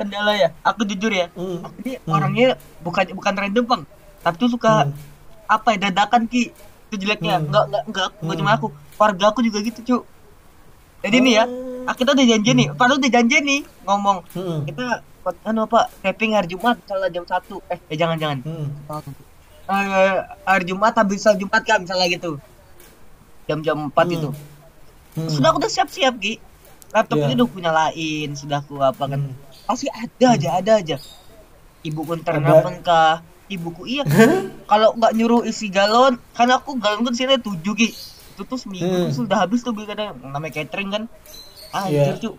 kendala ya aku jujur ya Hmm. aku ini Hmm. orangnya bukan bukan random bang tapi tuh suka Hmm. apa ya dadakan ki itu jeleknya Hmm. enggak enggak enggak enggak Hmm. cuma aku keluarga aku juga gitu cu jadi nih ya Oh. kita udah janji nih padahal udah janji nih ngomong Hmm. kita kan apa tapping hari Jumat misalnya jam satu eh, eh jangan jangan Hmm. Eh, hari Jumat habis sholat Jumat kan misalnya gitu jam-jam 4 Hmm. itu Hmm. sudah aku udah siap-siap Ki laptop Iya. ini udah punya lain sudah aku apa kan Hmm. pasti ada aja ada aja ibuku nelfon kah ibuku iya kalau nggak nyuruh isi galon karena aku galon kan sini tujuh ki itu tuh seminggu Hmm. sudah habis tuh kadang namanya catering kan Iya. anjir cu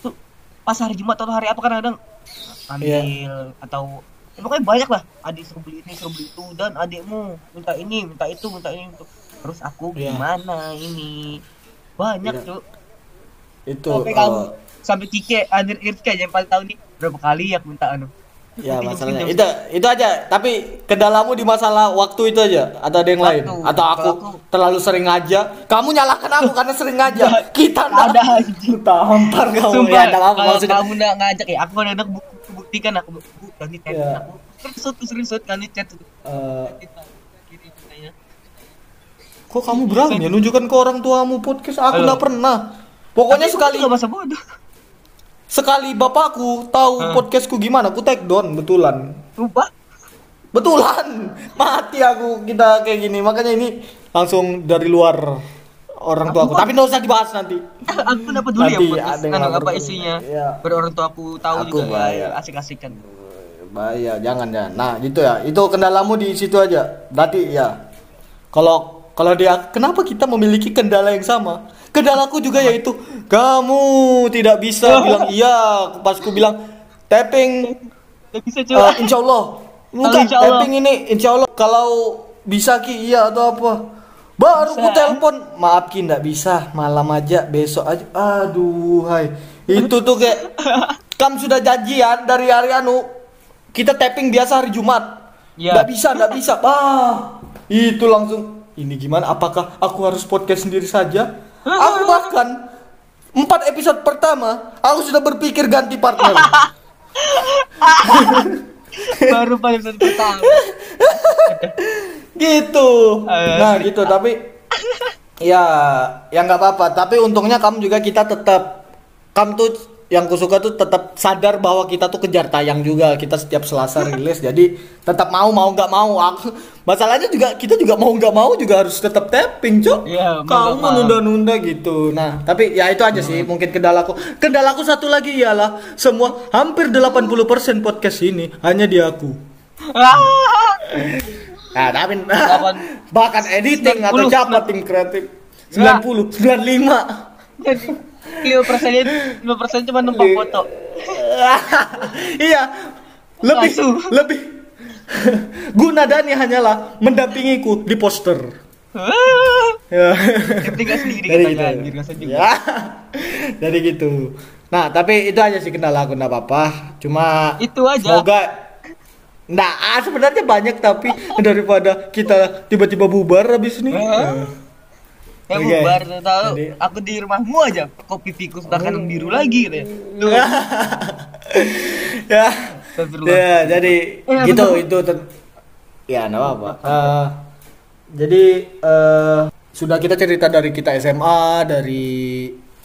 tuh pas hari Jumat atau hari apa kan kadang ambil Iya. atau ya pokoknya banyak lah. Adik suruh beli ini suruh beli itu dan adikmu minta ini minta itu minta ini itu. Terus aku Iya. gimana ini? Banyak Iya. cu itu sampai eh, kamu sampai Kike Anir Irka yang paling tahu nih berapa kali aku minta anu? Ya masalahnya. itu itu aja. Tapi kendalamu di masalah waktu itu aja. Atau ada yang lain? Waktu. atau aku aku- terlalu sering ngajak kamu nyalakan aku karena sering ngajak kita ada anjing. tampar kamu Sumpah, ya ada apa kalau maksudnya. kamu nggak ngajak ya, aku kadang buk buktikan aku kan di chat. Iya. aku screenshot screenshot kan chat. Katanya. kok kamu berani ya nunjukkan ke orang tuamu podcast? Aku nggak pernah. Pokoknya Tapi sekali bodoh. sekali bapakku tahu Hah. podcastku gimana aku take down betulan. Lupa? Betulan. Mati aku kita kayak gini. Makanya ini langsung dari luar orang tua aku. tapi nggak usah dibahas nanti. Aku dapat dulu ya Nanti podcast yang anu, apa isinya. Biar orang tua aku tahu Aku juga bayar. asik-asik kan bahaya jangan jangan. Nah gitu ya. Itu kendalamu di situ aja. Berarti ya. Kalau kalau dia kenapa kita memiliki kendala yang sama? Kendalaku juga yaitu kamu tidak bisa bilang iya. Pas ku bilang tapping bisa coba insya Allah. Bukan insya Allah. tapping ini insya Allah. Kalau bisa ki iya atau apa baru ku Bisa. telepon. Maaf ki nggak bisa. Malam aja besok aja. Aduh hai. Itu tuh kayak kamu sudah janjian dari hari anu kita tapping biasa hari Jumat. Nggak bisa nggak bisa. Ah itu langsung ini gimana? Apakah aku harus podcast sendiri saja? Aku bahkan empat episode pertama aku sudah berpikir ganti partner. Baru pada episode pertama gitu. Eh, nah gitu tapi ya ya nggak apa-apa. Tapi untungnya kamu juga kita tetap kamu tuh yang kusuka tuh tetap sadar bahwa kita tuh kejar tayang juga kita setiap selasa rilis. Jadi tetap mau mau nggak mau. Aku masalahnya juga kita juga mau nggak mau juga harus tetap tapping cok mau kamu nggak mau. nunda-nunda gitu. Nah tapi ya itu aja sih mungkin kendalaku. Kendalaku satu lagi ialah semua hampir 80% podcast ini hanya di aku Nah, tapi bahkan editing atau 90. siapa tim kreatif 90, 95. jadi lima persennya lima persen cuma numpang Iya. foto iya. Lebih Langsung. lebih guna Dani hanyalah mendampingiku di poster. Ya. sendiri Jadi katanya gitu. Ya. Jadi gitu. Nah, tapi itu aja sih kendala aku enggak apa-apa. Cuma Itu aja. Semoga Nah, ah, sebenarnya banyak tapi daripada kita tiba-tiba bubar habis ini. Hah? Ya Oke. bubar tuh tahu. Jadi- Aku di rumahmu aja kopi pikus bahkan biru lagi gitu ya. Ya. Ya, jadi Eh, gitu betul. itu ten- ya enggak apa-apa. Eh, jadi eh, sudah kita cerita dari kita SMA, dari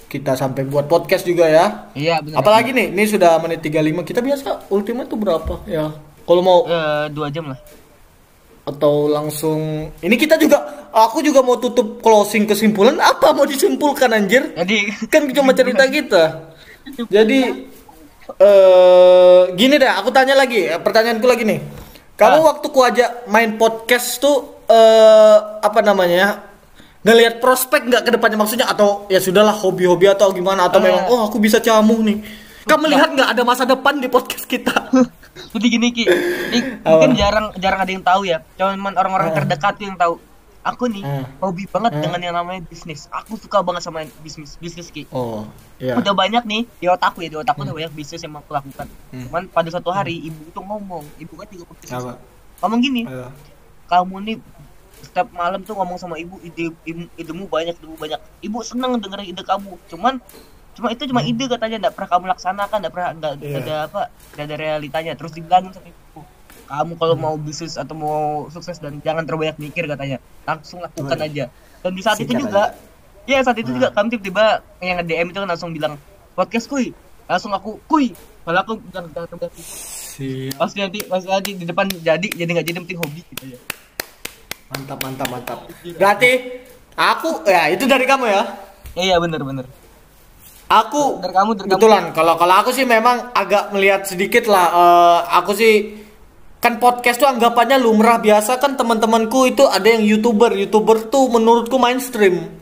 kita sampai buat podcast juga ya. Iya benar. Apalagi nih, ini sudah menit 35. Kita biasa ultimate tuh berapa ya? Kalau mau Eh, dua jam lah. atau langsung ini kita juga aku juga mau tutup closing kesimpulan apa mau disimpulkan anjir? Jadi kan cuma cerita kita. Jadi eh gini deh, aku tanya lagi, pertanyaanku lagi nih. Kamu Ah. waktu ku ajak main podcast tuh eh apa namanya? Ngelihat prospek nggak ke depannya maksudnya atau ya sudahlah hobi-hobi atau gimana atau Ah. memang oh aku bisa camuh nih. Kamu melihat nggak ada masa depan di podcast kita? Jadi gini Ki, ini mungkin jarang jarang ada yang tahu ya. Cuman orang-orang Ah. terdekat yang tahu. Aku nih Ah. hobi banget Ah. dengan yang namanya bisnis. Aku suka banget sama bisnis bisnis Ki. oh, iya. Udah banyak nih di otakku ya, di otakku udah banyak bisnis yang mau aku lakukan. Hmm. Cuman pada suatu hari ibu itu ngomong, ibu kan juga bisnis. Ngomong gini, Ayo. kamu nih setiap malam tuh ngomong sama ibu ide ide- idemu banyak idemu banyak ibu seneng dengerin ide kamu cuman cuma itu cuma ide katanya nggak pernah kamu laksanakan nggak pernah nggak Iya. ada apa nggak ada realitanya terus dibilangin sama ibu kamu kalau mau bisnis atau mau sukses dan jangan terlalu banyak mikir katanya langsung lakukan Wih. aja dan di saat itu Sikat juga ya saat itu Ah. juga kamu tiba-tiba yang nge DM itu kan langsung bilang podcast kuy langsung aku kuy kalau aku jangan jangan terlalu banyak mikir. Siap. pasti nanti pasti nanti di depan jadi jadi nggak jadi penting hobi gitu ya Mantap, mantap, mantap. Berarti aku ya itu dari kamu ya. iya bener bener Aku dari kamu kebetulan kalau kalau aku sih memang agak melihat sedikit lah. eh, aku sih kan podcast tuh anggapannya lumrah biasa kan teman-temanku itu ada yang youtuber youtuber tuh menurutku mainstream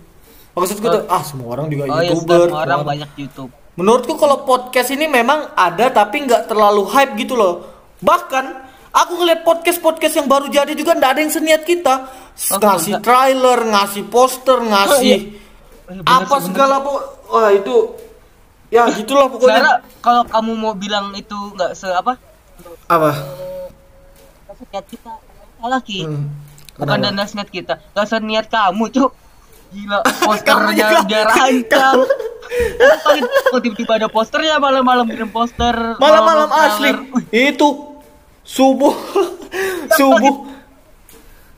maksudku tuh ah semua orang juga oh iya youtuber semua orang banyak YouTube Menurutku kalau podcast ini memang ada tapi nggak terlalu hype gitu loh. Bahkan aku ngeliat podcast-podcast yang baru jadi juga nggak ada yang seniat kita. Oh, ngasih enggak. trailer, ngasih poster, ngasih Oh, iya, bener apa bener. segala po Wah itu ya gitulah pokoknya. kalau kamu mau bilang itu nggak se apa? Apa? seniat kita. Salah ki Hmm, bukan dana seniat kita. Nggak seniat kamu cuk. Gila posternya dia rancang. Kalau tiba-tiba ada posternya malam-malam kirim poster Malam-malam asli. itu subuh. Subuh.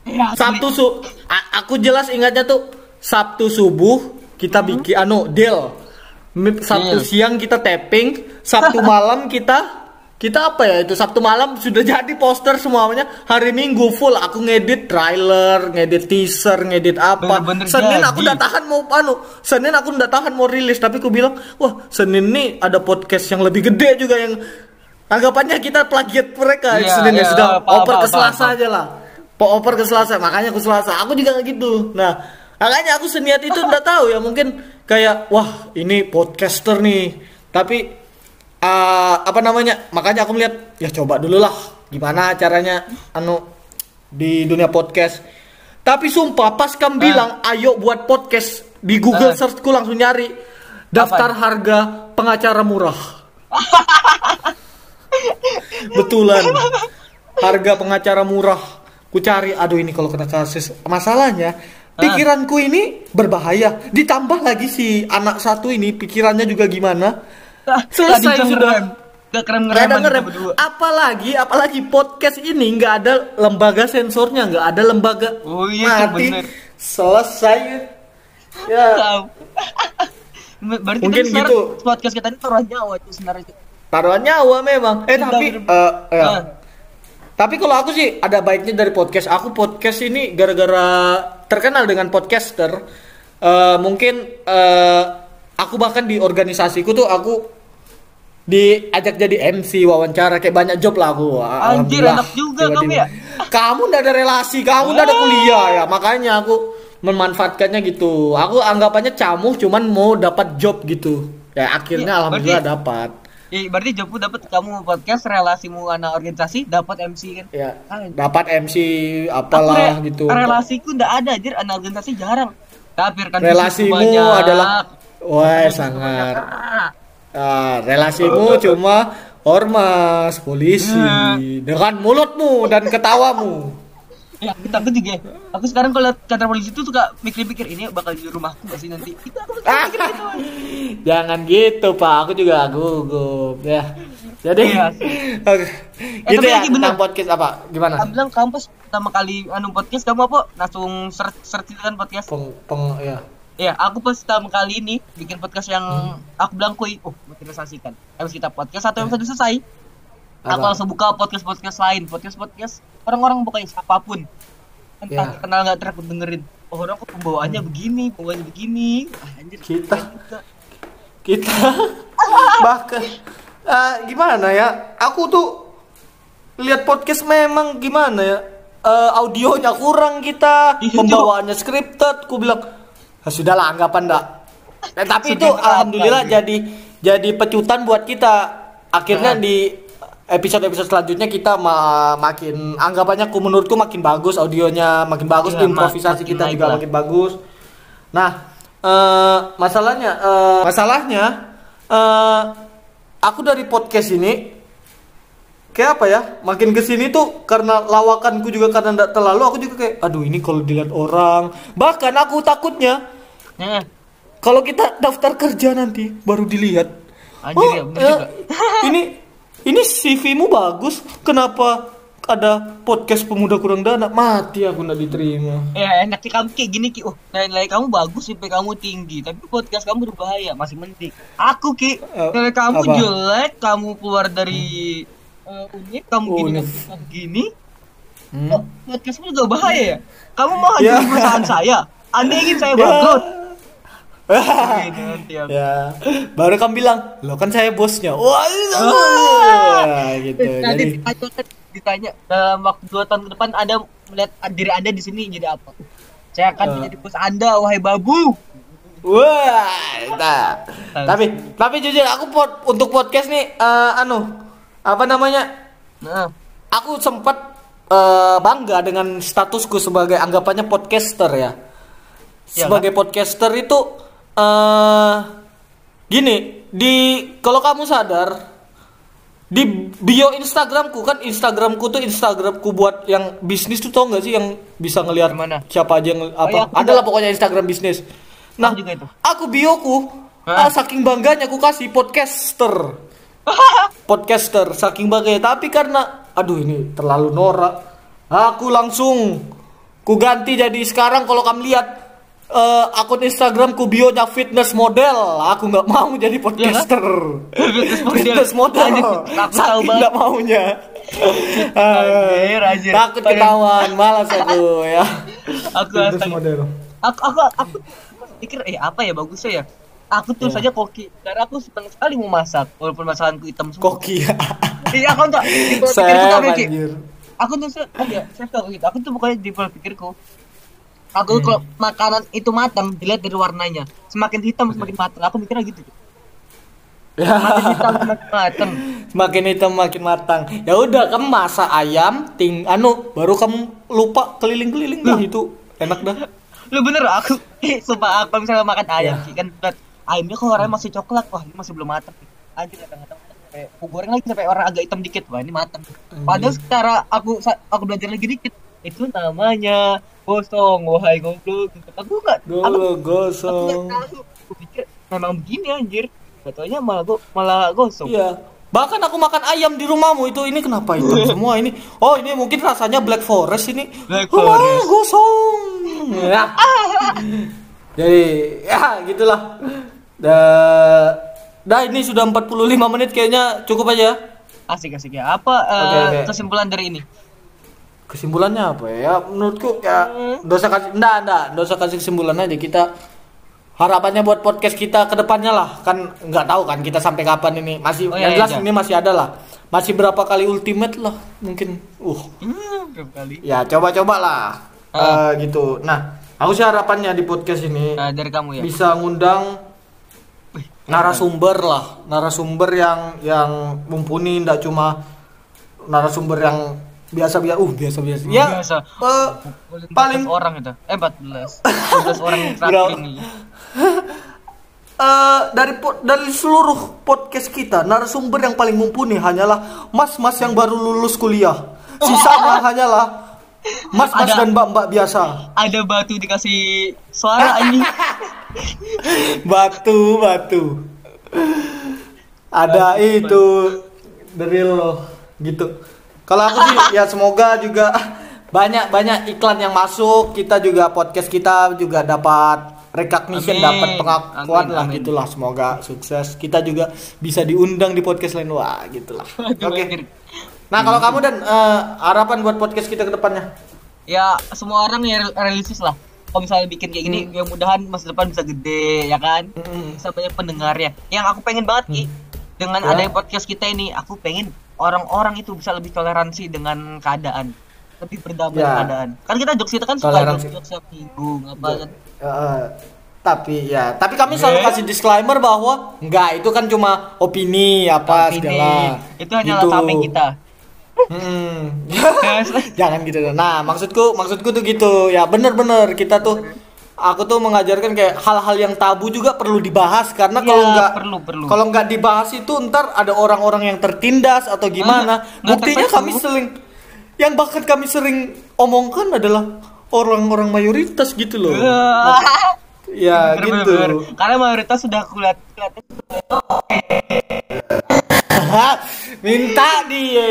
Ya, asli. Sabtu su A- aku jelas ingatnya tuh Sabtu subuh kita bikin anu deal. Sabtu Deal. siang kita tapping, Sabtu malam kita kita apa ya itu Sabtu malam sudah jadi poster semuanya. Hari Minggu full aku ngedit trailer, ngedit teaser, ngedit apa. Bener-bener Senin aku jadi. udah tahan mau anu, Senin aku udah tahan mau rilis tapi aku bilang, "Wah, Senin nih ada podcast yang lebih gede juga yang anggapannya kita plagiat mereka Iya, Senin ya iya, sudah paham, oper ke Selasa aja lah. Po oper ke Selasa, makanya aku Selasa. Aku juga gitu. Nah, makanya aku seniat itu udah tahu ya mungkin kayak wah ini podcaster nih. Tapi eh, apa namanya? Makanya aku melihat ya coba dulu lah gimana caranya anu di dunia podcast. Tapi sumpah pas kamu bilang ayo buat podcast di Google Ah. searchku langsung nyari daftar harga pengacara murah. Betulan. Harga pengacara murah. Ku cari, aduh ini kalau kena kasus. Masalahnya, pikiranku ini berbahaya. Ditambah lagi si anak satu ini pikirannya juga gimana. Ah, Selesai tuh sudah. Gak keren Nggak ada ngerem Apalagi, apalagi podcast ini nggak ada lembaga sensornya, nggak ada lembaga Oh iya, mati. bener. Selesai. Ya. Berarti Mungkin kita gitu. podcast kita ini taruhan nyawa itu sebenarnya. Taruhan nyawa memang. Eh Sudah tapi eh, ya. Ah. Tapi kalau aku sih ada baiknya dari podcast. Aku podcast ini gara-gara terkenal dengan podcaster. eh, mungkin eh, aku bahkan di organisasiku tuh aku diajak jadi MC wawancara kayak banyak job lah aku. Anjir, Alhamdulillah. enak juga Tiba-tiba. kamu ya? Kamu udah ada relasi, kamu udah ada kuliah ya. Makanya aku memanfaatkannya gitu. Aku anggapannya camuh cuman mau dapat job gitu. Ya akhirnya Iya, alhamdulillah berarti- dapat. Ya, berarti jobmu dapat kamu podcast relasimu anak organisasi dapat MC kan Ya, Ah, dapat MC apalah re- gitu. relasiku ndak ada anjir anak organisasi jarang tapi kan Relasimu adalah Wah, sangat. Ah, relasimu cuma ormas, polisi Nah. dengan mulutmu dan ketawamu. Ya aku takut juga aku sekarang kalau lihat kantor polisi itu suka mikir-mikir ini bakal di rumahku gak sih nanti itu aku suka mikir gitu Jangan gitu, Pak. Aku juga gugup ya. Jadi Iya Oke. Eh, gitu ya lagi tentang bener. podcast apa? Gimana? kamu bilang kamu pas pertama kali anu podcast kamu apa langsung search search itu kan podcast Peng, peng ya. ya aku pas pertama kali ini bikin podcast yang Hmm. aku bilang kuy oh motivasikan habis kita podcast satu episode selesai aku Apa? langsung buka podcast podcast lain. Podcast podcast orang-orang bukannya siapa pun. Entah Ya. kenal nggak terakut dengerin. Oh orang kok pembawaannya begini pembawaannya begini. Ah, anjir Kita. juga. kita. Bahkan eh, gimana ya? Aku tuh lihat podcast memang gimana ya? Eh, audionya kurang kita Iya, pembawaannya scripted. Ku bilang ah, sudahlah anggapan dak Eh, tapi itu alhamdulillah jadi jadi pecutan buat kita. Akhirnya Nah. di episode-episode selanjutnya kita ma- makin anggapannya ku menurutku makin bagus audionya makin bagus Iya, improvisasi makin kita juga lah. makin bagus nah eh, masalahnya eh, masalahnya eh, aku dari podcast ini kayak apa ya makin ke sini tuh karena lawakanku juga karena tidak terlalu aku juga kayak aduh ini kalau dilihat orang bahkan aku takutnya Eh, kalau kita daftar kerja nanti baru dilihat. Anjir ya, bener juga. ini ini CV-mu bagus, kenapa ada podcast pemuda kurang dana? Mati aku nggak diterima. Ya enak sih kamu kayak gini ki. Oh, nilai kamu bagus, IP kamu tinggi, tapi podcast kamu berbahaya, masih mending. Aku ki, Eh, nilai kamu apa? jelek, kamu keluar dari eh, unit, kamu gini, kamu gini, Hmm? kok podcastmu juga bahaya ya? Kamu mau Ya. hancur perusahaan saya? Anda ingin saya Ya. bangkrut? Aku. Ya, baru kamu bilang, lo kan saya bosnya. Wah, gitu. Nanti Jadi, ditanya, dalam waktu dua tahun ke depan Anda melihat diri Anda di sini jadi apa? Saya akan Eh. menjadi bos Anda, wahai babu. wah, nah. tapi tapi jujur aku pod- untuk podcast nih, eh, anu, apa namanya? Nah, Aku sempat eh, bangga dengan statusku sebagai anggapannya podcaster ya. Iya Sebagai podcaster itu eh gini, di kalau kamu sadar di bio Instagramku kan Instagramku tuh Instagramku buat yang bisnis tuh tau nggak sih yang bisa ngelihat Gimana? siapa aja yang apa iya, aku adalah pokoknya Instagram bisnis. Nah, Aku juga itu. aku bioku Hah? ah, saking bangganya aku kasih podcaster podcaster saking bangga tapi karena aduh ini terlalu norak aku langsung ku ganti jadi sekarang kalau kamu lihat eh, akun Instagramku bionya fitness model. Aku nggak mau jadi podcaster. Fitness model. fitness model. Aku tahu saking banget. nggak maunya. Anjir, anjir. takut ketahuan malas aku ya. Aku fitness model. Aku aku aku pikir eh apa ya bagusnya ya? Aku tuh Iya. saja koki. Karena aku senang sekali mau masak walaupun masakanku hitam semua. Koki. Ya iya aku tuh anjir. aku tuh oh ya saya tahu gitu aku tuh pokoknya di pikirku aku Hmm. kalau makanan itu matang dilihat dari warnanya. Semakin hitam semakin matang. Aku mikirnya gitu. Semakin hitam semakin matang. Semakin hitam makin matang. Ya udah kamu masak ayam, ting anu baru kamu lupa keliling-keliling dah itu. Enak dah. lu bener aku sumpah aku misalnya makan ayam Ya. Ki, kan lihat ayamnya kok warnanya masih coklat. Wah ini masih belum matang. Anjir kadang-kadang sampai aku goreng lagi sampai orang agak hitam dikit. Wah ini matang. Padahal secara aku aku belajar lagi dikit itu namanya gosong wahai goblok aku enggak aku, aku nggak gosong. tahu aku pikir memang begini anjir Gak malah go, malah gosong Iya. Bahkan aku makan ayam di rumahmu itu ini kenapa hitam semua ini? Oh ini mungkin rasanya black forest ini. Black Wah, forest. gosong. Ya. Jadi ya gitulah. Dah, dah ini sudah 45 menit kayaknya cukup aja. asik asik ya apa eh, Oke, oke. kesimpulan dari ini kesimpulannya apa ya? Ya, menurutku ya dosa kasih enggak enggak dosa kasih kesimpulan aja. Kita harapannya buat podcast kita ke depannya lah. Kan nggak tahu kan kita sampai kapan ini. Masih Oh, yang iya, jelas iya. ini masih ada lah. Masih berapa kali ultimate lah mungkin. Uh. Hmm, kali? Ya coba-coba lah. Ah. Eh, gitu. Nah aku sih harapannya di podcast ini Nah, dari kamu ya? bisa ngundang narasumber lah. Narasumber yang yang mumpuni ndak cuma narasumber yang biasa biasa uh biasa biasa ya Biasa. eh, paling 14 orang itu. Eh 14 14 orang yang terakhir ini. Eh, dari dari seluruh podcast kita narasumber yang paling mumpuni hanyalah mas-mas yang baru lulus kuliah. Sisanya hanyalah mas-mas Ada- dan mbak-mbak biasa. Ada batu dikasih suara anjing. Batu batu. Ada itu drill loh gitu kalau aku sih ya semoga juga banyak banyak iklan yang masuk. Kita juga podcast kita juga dapat recognition dapat pengakuan Amin, lah amin. gitulah. Semoga sukses. Kita juga bisa diundang di podcast lain. Wah gitulah. Oke. anjir. nah kalau kamu dan eh, harapan buat podcast kita ke depannya? Ya semua orang ya real- realistis lah. Kalau misalnya bikin kayak gini ya mudahan masa depan bisa gede ya kan? Mm-mm. bisa banyak pendengarnya yang aku pengen banget ki dengan Ya. adanya podcast kita ini aku pengen orang-orang itu bisa lebih toleransi dengan keadaan lebih berdamai Ya. keadaan kan kita jokes kita kan suka Toleransi. jokes jokes nyinggung apa kan Eh, tapi ya, tapi kami selalu Eh? kasih disclaimer bahwa enggak itu kan cuma opini apa Opini. segala. itu hanyalah Gitu. tameng kita Hmm. Jangan gitu. Nah, maksudku maksudku tuh gitu. Ya bener-bener kita tuh aku tuh mengajarkan kayak hal-hal yang tabu juga perlu dibahas karena Iya, kalau nggak perlu, perlu. kalau nggak dibahas itu ntar ada orang-orang yang tertindas atau gimana. Ah, nggak Buktinya kami sering yang bahkan kami sering omongkan adalah orang-orang mayoritas gitu loh. Wah. Ya Bener, gitu. bener, bener. Karena mayoritas sudah aku lihat lihat- Minta dia.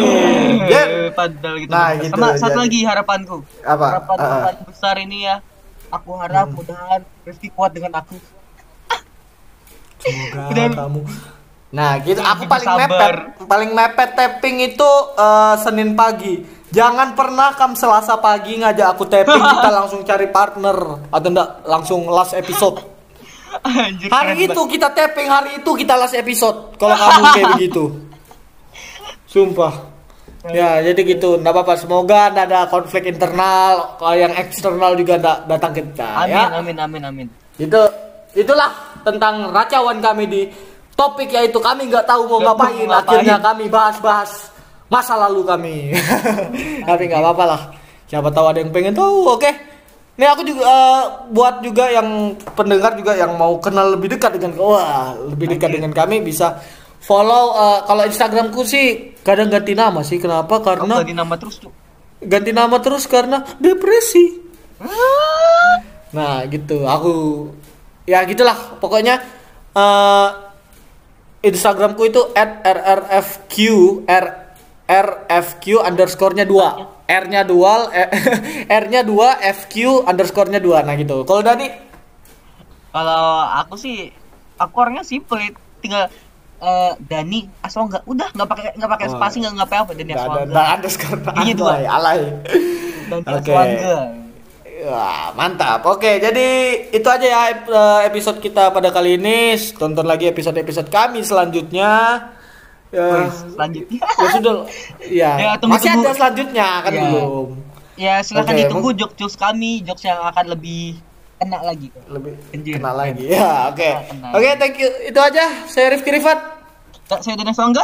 Jen. Eh, padahal gitu. Nah, gitu, Sama satu jadi. lagi harapanku. Apa? Harapan Ah, ah. paling besar ini ya. Aku harap mudahan Rifki kuat dengan aku. Semoga Dan- kamu. Nah, gitu. Aku paling sabar. mepet, paling mepet tapping itu eh, Senin pagi. Jangan pernah kam Selasa pagi ngajak aku tapping kita langsung cari partner atau enggak langsung last episode. Anjir. Hari itu kita tapping, hari itu kita last episode. Kalau kamu kayak begitu. Sumpah. Ya, jadi gitu. Enggak apa-apa. Semoga enggak ada konflik internal, kalau yang eksternal juga enggak datang ke kita Amin, ya. amin, amin, amin. Itu itulah tentang racauan kami di topik yaitu kami nggak tahu mau ngapain. ngapain. Akhirnya kami bahas-bahas masa lalu kami. Tapi nggak apa-apa lah. Siapa tahu ada yang pengen tahu. Oke. Ini aku juga eh, buat juga yang pendengar juga yang mau kenal lebih dekat dengan wah lebih dekat dengan kami bisa follow eh, kalau Instagramku sih kadang ganti nama sih. Kenapa? Kamu karena ganti nama terus tuh. ganti nama terus karena depresi. Nah gitu, aku ya gitulah. Pokoknya eh Instagramku itu at rrfq r rfq underscore-nya dua. R-nya dua, R-nya dua, FQ underscore-nya dua. Nah gitu. Kalau Dani, Kalau aku sih, aku orangnya simple, tinggal eh, Dani Aswangga, udah nggak pakai nggak pakai Oh. spasi nggak nggak apa Dani nggak ada nggak underscore, Gitu, alay. Dani Oke. Aswangga. Wah, mantap. Oke, jadi itu aja ya eh, episode kita pada kali ini. Tonton lagi episode-episode kami selanjutnya. Ya, selanjutnya. ya sudah. Ya, Ya, tunggu- masih tunggu. ada selanjutnya kan Ya. belum. Ya silahkan Oke, ditunggu jokes-jokes kami, jokes yang akan lebih kena lagi. Lebih Anjir. kenal lagi. Ya, oke. Kenal. Oke, thank you. Itu aja. Saya Rifki Rifat. Kak, Saya Dani Aswangga.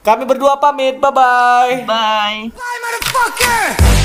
Kami berdua pamit. Bye-bye. Bye. Bye, motherfucker!